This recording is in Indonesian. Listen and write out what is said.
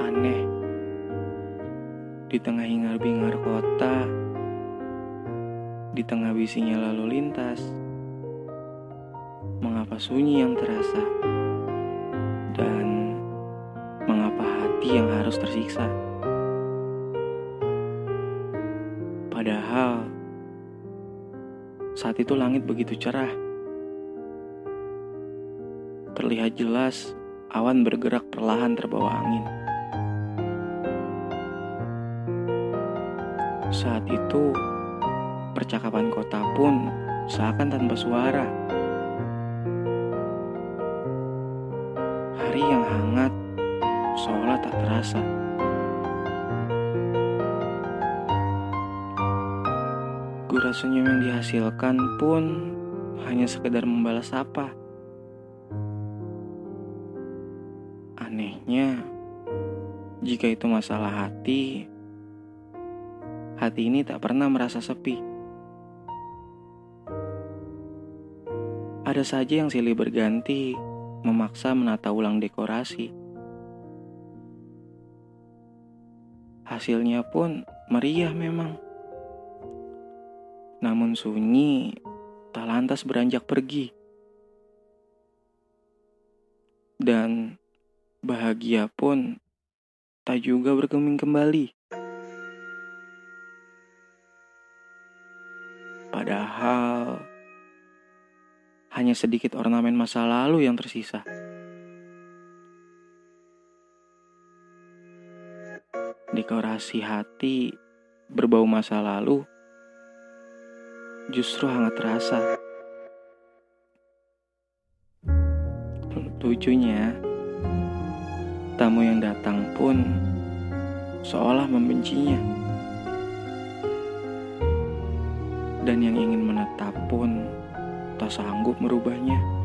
Aneh, di tengah hingar-bingar kota, di tengah bisinya lalu lintas, mengapa sunyi yang terasa, dan mengapa hati yang harus tersiksa? Padahal saat itu langit begitu cerah. Terlihat jelas awan bergerak perlahan terbawa angin. Saat itu, percakapan kota pun seakan tanpa suara. Hari yang hangat seolah tak terasa. Gura senyum yang dihasilkan pun hanya sekedar membalas apa. Anehnya, jika itu masalah hati, hati ini tak pernah merasa sepi. Ada saja yang silih berganti, memaksa menata ulang dekorasi. Hasilnya pun meriah memang. Namun sunyi tak lantas beranjak pergi. Dan bahagia pun tak juga bergeming kembali. Padahal hanya sedikit ornamen masa lalu yang tersisa. Dekorasi hati berbau masa lalu justru hangat terasa. Lucunya, tamu yang datang pun seolah membencinya. Dan yang ingin menetap pun tak sanggup merubahnya.